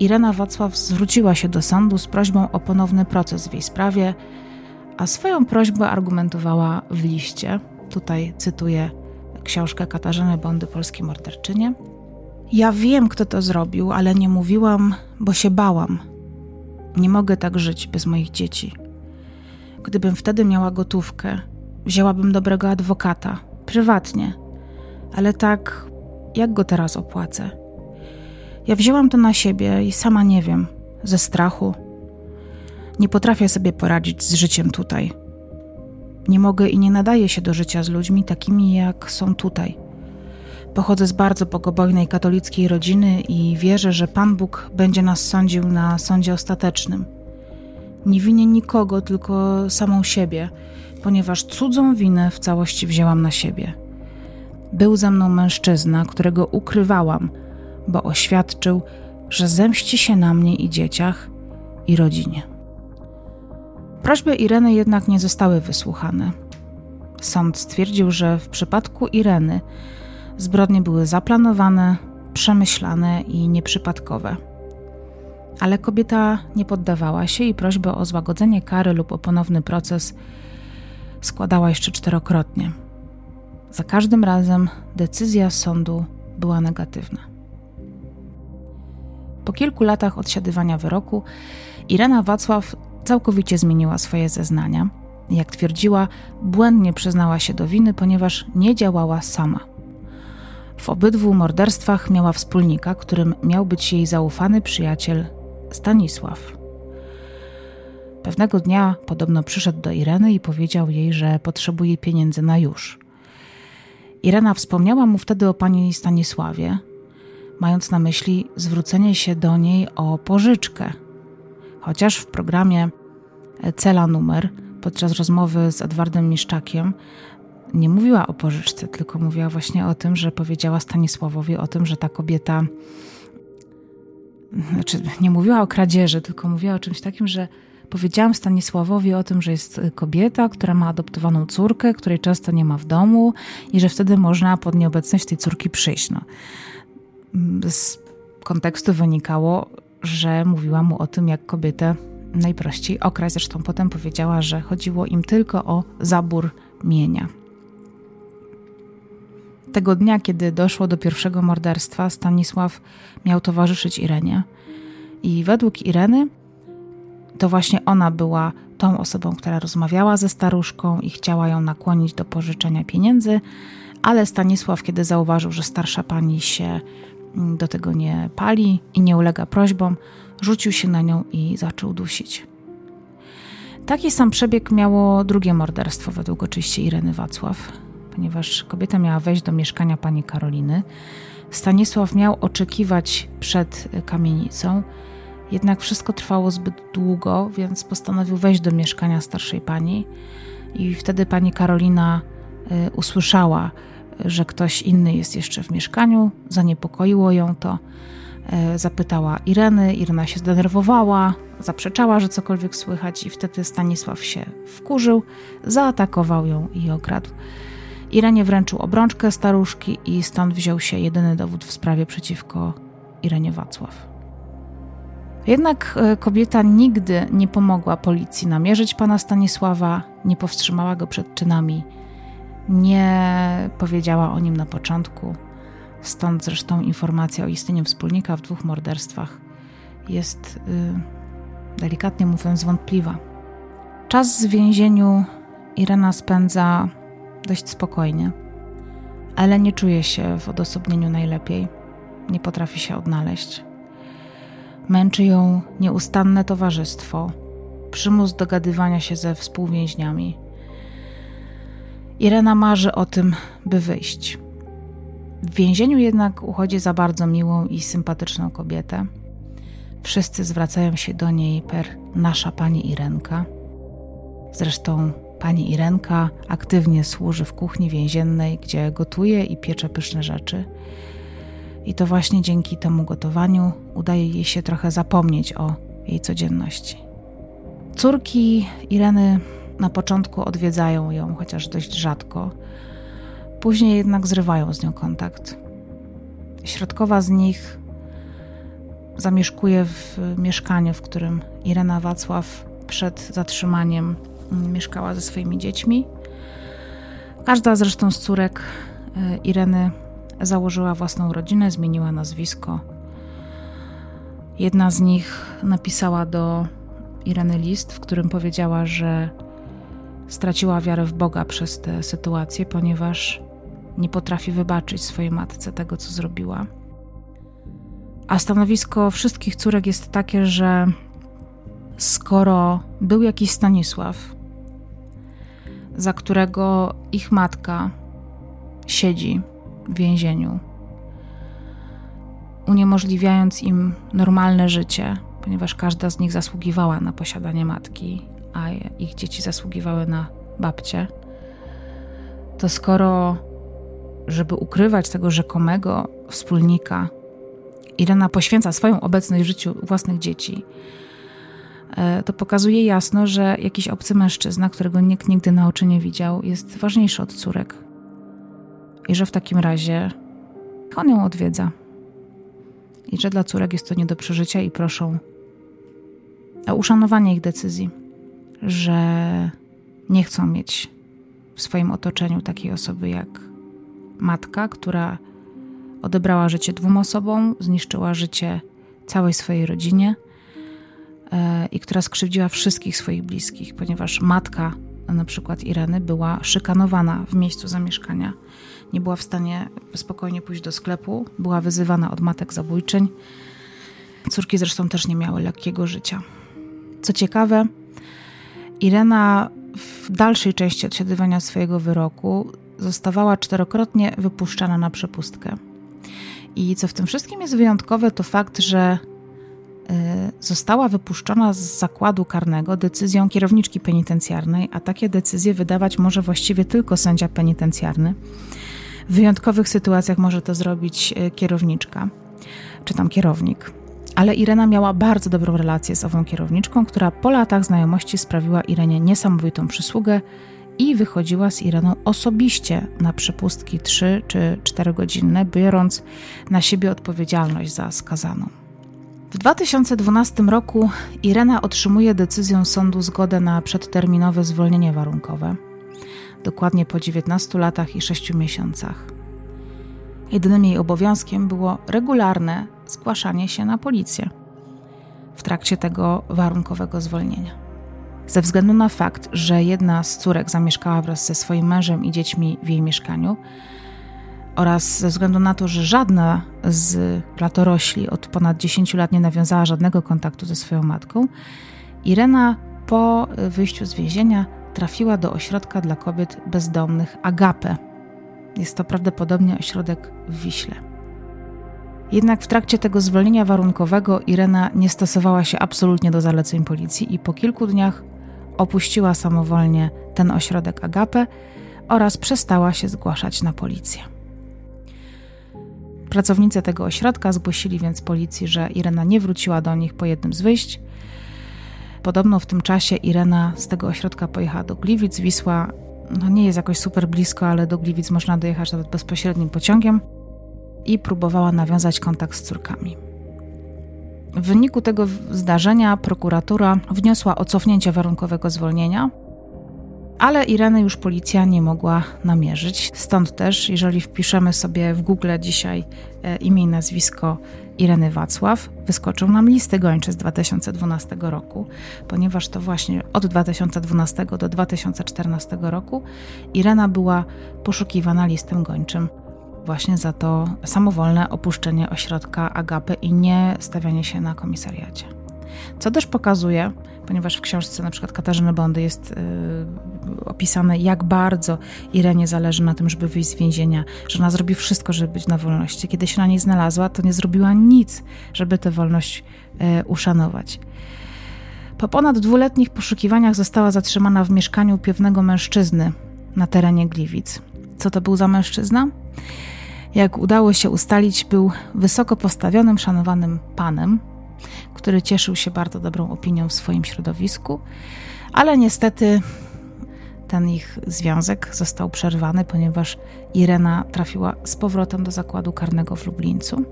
Irena Wacław zwróciła się do sądu z prośbą o ponowny proces w jej sprawie, a swoją prośbę argumentowała w liście. Tutaj cytuję książkę Katarzyny Bondy Polskiej Morderczynie. Ja wiem, kto to zrobił, ale nie mówiłam, bo się bałam. Nie mogę tak żyć bez moich dzieci. Gdybym wtedy miała gotówkę, wzięłabym dobrego adwokata, prywatnie. Ale tak, jak go teraz opłacę? Ja wzięłam to na siebie i sama nie wiem, ze strachu. Nie potrafię sobie poradzić z życiem tutaj. Nie mogę i nie nadaję się do życia z ludźmi takimi, jak są tutaj. Pochodzę z bardzo bogobojnej katolickiej rodziny i wierzę, że Pan Bóg będzie nas sądził na sądzie ostatecznym. Nie winię nikogo, tylko samą siebie, ponieważ cudzą winę w całości wzięłam na siebie. Był ze mną mężczyzna, którego ukrywałam, bo oświadczył, że zemści się na mnie i dzieciach i rodzinie. Prośby Ireny jednak nie zostały wysłuchane. Sąd stwierdził, że w przypadku Ireny zbrodnie były zaplanowane, przemyślane i nieprzypadkowe. Ale kobieta nie poddawała się i prośbę o złagodzenie kary lub o ponowny proces składała jeszcze czterokrotnie. Za każdym razem decyzja sądu była negatywna. Po kilku latach odsiadywania wyroku, Irena Wacław całkowicie zmieniła swoje zeznania. Jak twierdziła, błędnie przyznała się do winy, ponieważ nie działała sama. W obydwu morderstwach miała wspólnika, którym miał być jej zaufany przyjaciel Stanisław. Pewnego dnia podobno przyszedł do Ireny i powiedział jej, że potrzebuje pieniędzy na już. Irena wspomniała mu wtedy o pani Stanisławie, mając na myśli zwrócenie się do niej o pożyczkę. Chociaż w programie Cela Numer, podczas rozmowy z Edwardem Miszczakiem, nie mówiła o pożyczce, tylko mówiła właśnie o tym, że powiedziała Stanisławowi o tym, że ta kobieta. Znaczy, nie mówiła o kradzieży, tylko mówiła o czymś takim, że powiedziałam Stanisławowi o tym, że jest kobieta, która ma adoptowaną córkę, której często nie ma w domu i że wtedy można pod nieobecność tej córki przyjść. No. Z kontekstu wynikało, że mówiła mu o tym, jak kobietę najprościej okraść. Zresztą potem powiedziała, że chodziło im tylko o zabór mienia. Tego dnia, kiedy doszło do pierwszego morderstwa, Stanisław miał towarzyszyć Irenie. I według Ireny to właśnie ona była tą osobą, która rozmawiała ze staruszką i chciała ją nakłonić do pożyczenia pieniędzy, ale Stanisław, kiedy zauważył, że starsza pani się mm, do tego nie pali i nie ulega prośbom, rzucił się na nią i zaczął dusić. Taki sam przebieg miało drugie morderstwo według oczywiście Ireny Wacław ponieważ kobieta miała wejść do mieszkania pani Karoliny. Stanisław miał oczekiwać przed kamienicą, jednak wszystko trwało zbyt długo, więc postanowił wejść do mieszkania starszej pani. I wtedy pani Karolina y, usłyszała, że ktoś inny jest jeszcze w mieszkaniu, zaniepokoiło ją to. Y, zapytała Ireny, Irena się zdenerwowała, zaprzeczała, że cokolwiek słychać, i wtedy Stanisław się wkurzył, zaatakował ją i okradł. Irenie wręczył obrączkę staruszki i stąd wziął się jedyny dowód w sprawie przeciwko Irenie Wacław. Jednak e, kobieta nigdy nie pomogła policji namierzyć pana Stanisława, nie powstrzymała go przed czynami, nie powiedziała o nim na początku. Stąd zresztą informacja o istnieniu wspólnika w dwóch morderstwach jest, yy, delikatnie mówiąc, wątpliwa. Czas w więzieniu Irena spędza dość spokojnie, ale nie czuje się w odosobnieniu najlepiej, nie potrafi się odnaleźć. Męczy ją nieustanne towarzystwo, przymus dogadywania się ze współwięźniami. Irena marzy o tym, by wyjść. W więzieniu jednak uchodzi za bardzo miłą i sympatyczną kobietę. Wszyscy zwracają się do niej per nasza pani Irenka. Zresztą Pani Irenka aktywnie służy w kuchni więziennej, gdzie gotuje i piecze pyszne rzeczy. I to właśnie dzięki temu gotowaniu udaje jej się trochę zapomnieć o jej codzienności. Córki Ireny na początku odwiedzają ją, chociaż dość rzadko. Później jednak zrywają z nią kontakt. Środkowa z nich zamieszkuje w mieszkaniu, w którym Irena Wacław przed zatrzymaniem mieszkała ze swoimi dziećmi. Każda zresztą z córek e, Ireny założyła własną rodzinę, zmieniła nazwisko. Jedna z nich napisała do Ireny list, w którym powiedziała, że straciła wiarę w Boga przez tę sytuację, ponieważ nie potrafi wybaczyć swojej matce tego, co zrobiła. A stanowisko wszystkich córek jest takie, że skoro był jakiś Stanisław, za którego ich matka siedzi w więzieniu, uniemożliwiając im normalne życie, ponieważ każda z nich zasługiwała na posiadanie matki, a ich dzieci zasługiwały na babcie, to skoro, żeby ukrywać tego rzekomego wspólnika, Irena poświęca swoją obecność w życiu własnych dzieci, E, to pokazuje jasno, że jakiś obcy mężczyzna, którego nikt nigdy na oczy nie widział, jest ważniejszy od córek. I że w takim razie on ją odwiedza. I że dla córek jest to nie do przeżycia i proszą o uszanowanie ich decyzji, że nie chcą mieć w swoim otoczeniu takiej osoby jak matka, która odebrała życie dwóm osobom, zniszczyła życie całej swojej rodzinie – E, i która skrzywdziła wszystkich swoich bliskich, ponieważ matka na przykład Ireny była szykanowana w miejscu zamieszkania. Nie była w stanie spokojnie pójść do sklepu, była wyzywana od matek zabójczyń. Córki zresztą też nie miały lekkiego życia. Co ciekawe, Irena w dalszej części odsiadywania swojego wyroku zostawała czterokrotnie wypuszczana na przepustkę. I co w tym wszystkim jest wyjątkowe, to fakt, że y, została wypuszczona z zakładu karnego decyzją kierowniczki penitencjarnej, a takie decyzje wydawać może właściwie tylko sędzia penitencjarny. W wyjątkowych sytuacjach może to zrobić y, kierowniczka, czy tam kierownik. Ale Irena miała bardzo dobrą relację z ową kierowniczką, która po latach znajomości sprawiła Irenie niesamowitą przysługę i wychodziła z Ireną osobiście na przepustki 3 czy 4 godzinne, biorąc na siebie odpowiedzialność za skazaną. W 2012 roku Irena otrzymuje decyzją sądu zgodę na przedterminowe zwolnienie warunkowe, dokładnie po 19 latach i 6 miesiącach. Jedynym jej obowiązkiem było regularne zgłaszanie się na policję w trakcie tego warunkowego zwolnienia. Ze względu na fakt, że jedna z córek zamieszkała wraz ze swoim mężem i dziećmi w jej mieszkaniu, oraz ze względu na to, że żadna z latorośli od ponad 10 lat nie nawiązała żadnego kontaktu ze swoją matką, Irena po wyjściu z więzienia trafiła do ośrodka dla kobiet bezdomnych Agape. Jest to prawdopodobnie ośrodek w Wiśle. Jednak w trakcie tego zwolnienia warunkowego Irena nie stosowała się absolutnie do zaleceń policji i po kilku dniach opuściła samowolnie ten ośrodek Agape oraz przestała się zgłaszać na policję. Pracownicy tego ośrodka zgłosili więc policji, że Irena nie wróciła do nich po jednym z wyjść. Podobno w tym czasie Irena z tego ośrodka pojechała do Gliwic. Wisła no nie jest jakoś super blisko, ale do Gliwic można dojechać nawet bezpośrednim pociągiem i próbowała nawiązać kontakt z córkami. W wyniku tego zdarzenia prokuratura wniosła o cofnięcie warunkowego zwolnienia, ale Ireny już policja nie mogła namierzyć. Stąd też, jeżeli wpiszemy sobie w Google dzisiaj e, imię i nazwisko Ireny Wacław, wyskoczą nam listy gończe z 2012 roku, ponieważ to właśnie od 2012 do 2014 roku Irena była poszukiwana listem gończym właśnie za to samowolne opuszczenie ośrodka Agapy i nie stawianie się na komisariacie. Co też pokazuje, ponieważ w książce na przykład Katarzyny Bondy jest yy, opisane, jak bardzo Irenie zależy na tym, żeby wyjść z więzienia, że ona zrobi wszystko, żeby być na wolności. Kiedy się na niej znalazła, to nie zrobiła nic, żeby tę wolność yy, uszanować. Po ponad dwuletnich poszukiwaniach została zatrzymana w mieszkaniu pewnego mężczyzny na terenie Gliwic. Co to był za mężczyzna? Jak udało się ustalić, był wysoko postawionym, szanowanym panem, który cieszył się bardzo dobrą opinią w swoim środowisku, ale niestety ten ich związek został przerwany, ponieważ Irena trafiła z powrotem do zakładu karnego w Lublińcu.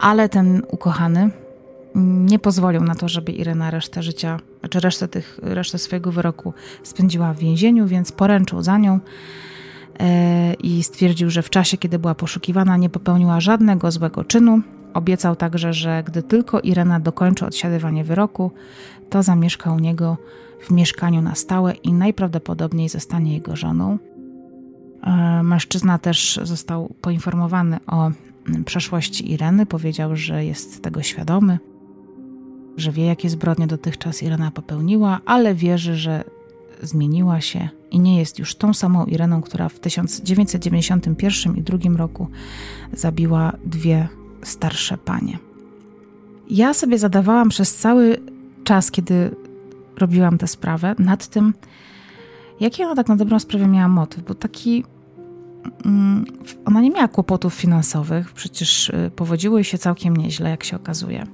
Ale ten ukochany nie pozwolił na to, żeby Irena resztę życia, czy resztę, tych, resztę swojego wyroku spędziła w więzieniu, więc poręczył za nią i stwierdził, że w czasie, kiedy była poszukiwana, nie popełniła żadnego złego czynu, Obiecał także, że gdy tylko Irena dokończy odsiadywanie wyroku, to zamieszka u niego w mieszkaniu na stałe i najprawdopodobniej zostanie jego żoną. E, mężczyzna też został poinformowany o mm, przeszłości Ireny, powiedział, że jest tego świadomy, że wie, jakie zbrodnie dotychczas Irena popełniła, ale wierzy, że zmieniła się i nie jest już tą samą Ireną, która w 1991 i 2002 roku zabiła dwie starsze panie. Ja sobie zadawałam przez cały czas, kiedy robiłam tę sprawę, nad tym, jaki ona tak na dobrą sprawę miała motyw, bo taki. Mm, ona nie miała kłopotów finansowych, przecież y, powodziło jej się całkiem nieźle, jak się okazuje.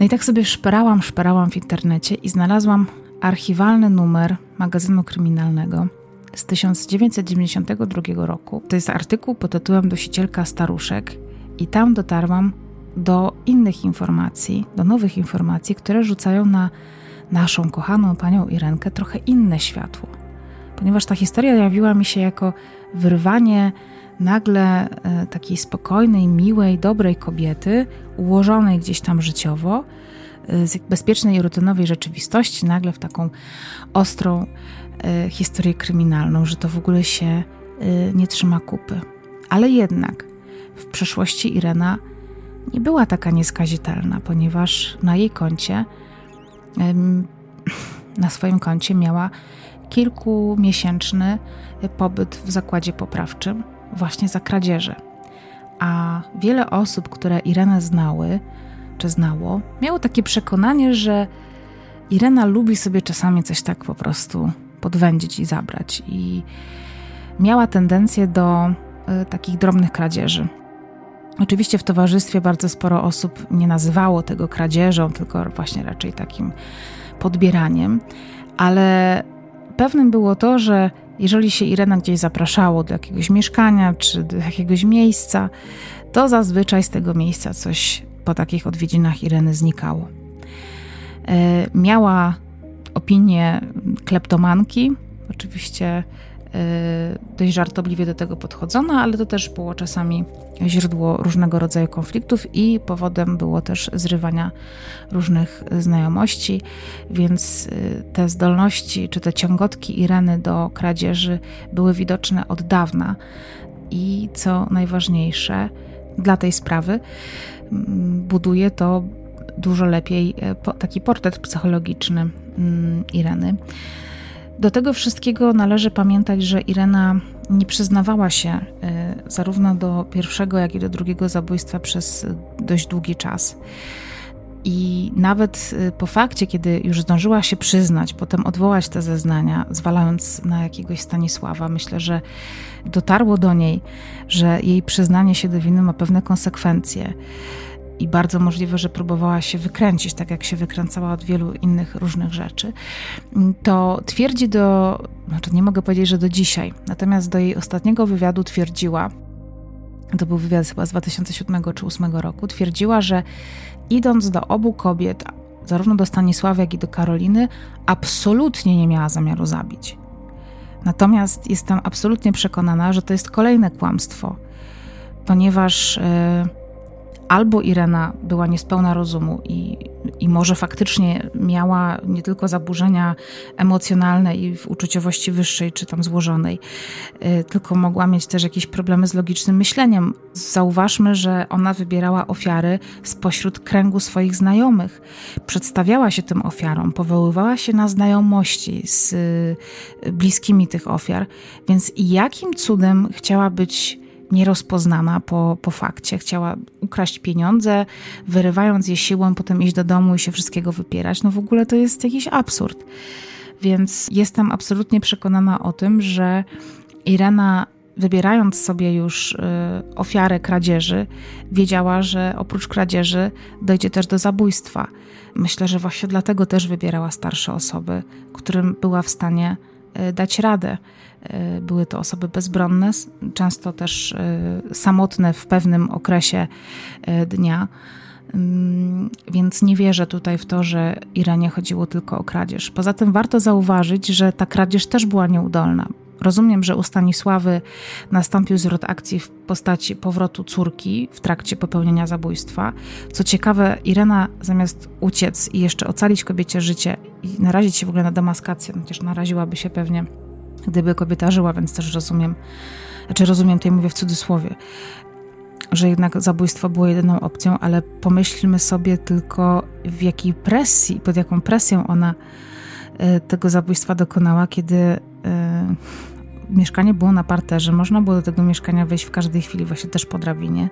No i tak sobie szperałam, szperałam w internecie i znalazłam archiwalny numer magazynu kryminalnego z 1992 roku. To jest artykuł pod tytułem Dosicielka staruszek i tam dotarłam do innych informacji, do nowych informacji, które rzucają na naszą kochaną panią Irenkę trochę inne światło. Ponieważ ta historia jawiła mi się jako wyrwanie nagle e, takiej spokojnej, miłej, dobrej kobiety, ułożonej gdzieś tam życiowo, z bezpiecznej rutynowej rzeczywistości, nagle w taką ostrą e, historię kryminalną, że to w ogóle się nie trzyma kupy. Ale jednak w przeszłości Irena nie była taka nieskazitelna, ponieważ na jej koncie, na swoim koncie miała kilkumiesięczny pobyt w zakładzie poprawczym właśnie za kradzieże. A wiele osób, które Irenę znały znało, miało takie przekonanie, że Irena lubi sobie czasami coś tak po prostu podwędzić i zabrać. I miała tendencję do y, takich drobnych kradzieży. Oczywiście w towarzystwie bardzo sporo osób nie nazywało tego kradzieżą, tylko właśnie raczej takim podbieraniem, ale pewnym było to, że jeżeli się Irena gdzieś zapraszało do jakiegoś mieszkania czy do jakiegoś miejsca, to zazwyczaj z tego miejsca coś po takich odwiedzinach Ireny znikało. E, miała opinię kleptomanki, oczywiście e, dość żartobliwie do tego podchodzono, ale to też było czasami źródło różnego rodzaju konfliktów i powodem było też zrywania różnych znajomości, więc e, te zdolności czy te ciągotki Ireny do kradzieży były widoczne od dawna i co najważniejsze dla tej sprawy, buduje to dużo lepiej e, taki portret psychologiczny mm, Ireny. Do tego wszystkiego należy pamiętać, że Irena nie przyznawała się e, zarówno do pierwszego, jak i do drugiego zabójstwa przez dość długi czas. I nawet e, po fakcie, kiedy już zdążyła się przyznać, potem odwołać te zeznania, zwalając na jakiegoś Stanisława, myślę, że dotarło do niej, że jej przyznanie się do winy ma pewne konsekwencje. I bardzo możliwe, że próbowała się wykręcić, tak jak się wykręcała od wielu innych różnych rzeczy, to twierdzi do, znaczy nie mogę powiedzieć, że do dzisiaj, natomiast do jej ostatniego wywiadu twierdziła, to był wywiad chyba z 2007 czy 2008 roku, twierdziła, że idąc do obu kobiet, zarówno do Stanisława, jak i do Karoliny, absolutnie nie miała zamiaru zabić. Natomiast jestem absolutnie przekonana, że to jest kolejne kłamstwo, ponieważ. Yy, albo Irena była niespełna rozumu i, i może faktycznie miała nie tylko zaburzenia emocjonalne i w uczuciowości wyższej czy tam złożonej, y, tylko mogła mieć też jakieś problemy z logicznym myśleniem. Zauważmy, że ona wybierała ofiary spośród kręgu swoich znajomych. Przedstawiała się tym ofiarom, powoływała się na znajomości z y, bliskimi tych ofiar, więc jakim cudem chciała być nierozpoznana po, po fakcie. Chciała ukraść pieniądze, wyrywając je siłą, potem iść do domu i się wszystkiego wypierać. No w ogóle to jest jakiś absurd. Więc jestem absolutnie przekonana o tym, że Irena wybierając sobie już y, ofiarę kradzieży, wiedziała, że oprócz kradzieży dojdzie też do zabójstwa. Myślę, że właśnie dlatego też wybierała starsze osoby, którym była w stanie y, dać radę. E, były to osoby bezbronne, często też e, samotne w pewnym okresie e, dnia. Mm, więc nie wierzę tutaj w to, że Iranie chodziło tylko o kradzież. Poza tym warto zauważyć, że ta kradzież też była nieudolna. Rozumiem, że u Stanisławy nastąpił zwrot akcji w postaci powrotu córki w trakcie popełnienia zabójstwa. Co ciekawe, Irena zamiast uciec i jeszcze ocalić kobiecie życie i narazić się w ogóle na demaskację, no chociaż naraziłaby się pewnie gdyby kobieta żyła, więc też rozumiem, znaczy rozumiem, tutaj mówię w cudzysłowie, że jednak zabójstwo było jedyną opcją, ale pomyślmy sobie tylko, w jakiej presji, pod jaką presją ona e, tego zabójstwa dokonała, kiedy y, mieszkanie było na parterze, można było do tego mieszkania wejść w każdej chwili, właśnie też po drabinie.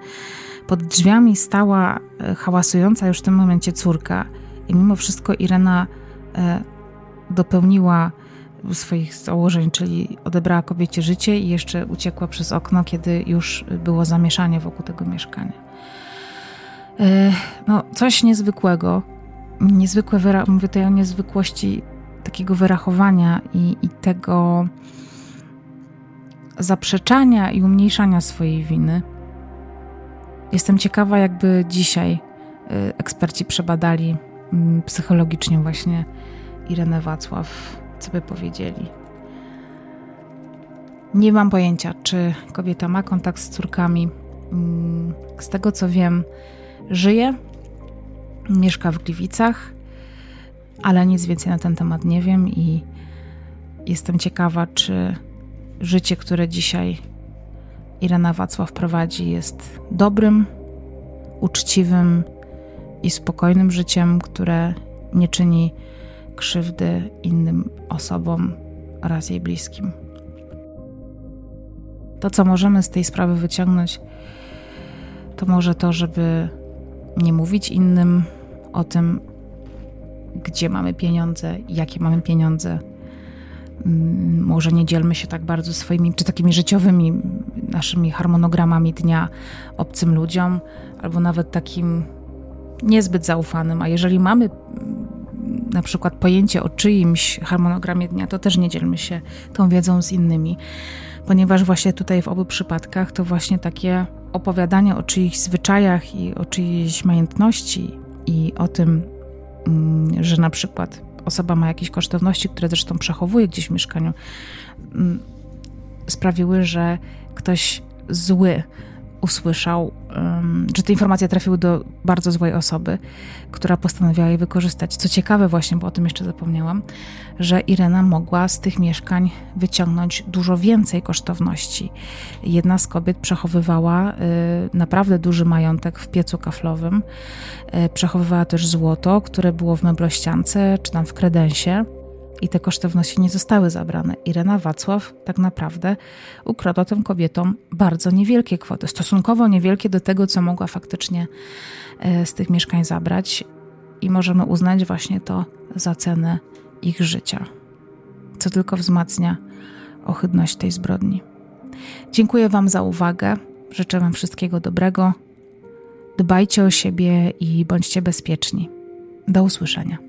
Pod drzwiami stała e, hałasująca już w tym momencie córka i mimo wszystko Irena y, dopełniła swoich założeń, czyli odebrała kobiecie życie i jeszcze uciekła przez okno, kiedy już było zamieszanie wokół tego mieszkania. E, no, coś niezwykłego, niezwykłe, wyra- mówię tutaj o niezwykłości takiego wyrachowania i, i tego zaprzeczania i umniejszania swojej winy. Jestem ciekawa, jakby dzisiaj e, eksperci przebadali mm, psychologicznie właśnie Irenę Wacław co by powiedzieli. Nie mam pojęcia, czy kobieta ma kontakt z córkami. Mm, z tego co wiem, żyje, mieszka w Gliwicach, ale nic więcej na ten temat nie wiem i jestem ciekawa, czy życie, które dzisiaj Irena Wacław prowadzi, jest dobrym, uczciwym i spokojnym życiem, które nie czyni krzywdy innym osobom, oraz jej bliskim. To, co możemy z tej sprawy wyciągnąć, to może to, żeby nie mówić innym o tym, gdzie mamy pieniądze, jakie mamy pieniądze. Mm, może nie dzielmy się tak bardzo swoimi, czy takimi życiowymi, naszymi harmonogramami dnia obcym ludziom, albo nawet takim niezbyt zaufanym. A jeżeli mamy na przykład pojęcie o czyimś harmonogramie dnia, to też nie dzielmy się tą wiedzą z innymi, ponieważ właśnie tutaj w obu przypadkach to właśnie takie opowiadanie o czyichś zwyczajach i o czyjejś majątności i o tym, mm, że na przykład osoba ma jakieś kosztowności, które zresztą przechowuje gdzieś w mieszkaniu, mm, sprawiły, że ktoś zły usłyszał, że te informacje trafiły do bardzo złej osoby, która postanowiła je wykorzystać. Co ciekawe, właśnie, bo o tym jeszcze zapomniałam, że Irena mogła z tych mieszkań wyciągnąć dużo więcej kosztowności. Jedna z kobiet przechowywała y, naprawdę duży majątek w piecu kaflowym, y, przechowywała też złoto, które było w meblościance czy tam w kredensie i te kosztowności nie zostały zabrane. Irena Wacław tak naprawdę ukradła tym kobietom bardzo niewielkie kwoty, stosunkowo niewielkie do tego, co mogła faktycznie e, z tych mieszkań zabrać, i możemy uznać właśnie to za cenę ich życia, co tylko wzmacnia ohydność tej zbrodni. Dziękuję Wam za uwagę. Życzę Wam wszystkiego dobrego. Dbajcie o siebie i bądźcie bezpieczni. Do usłyszenia.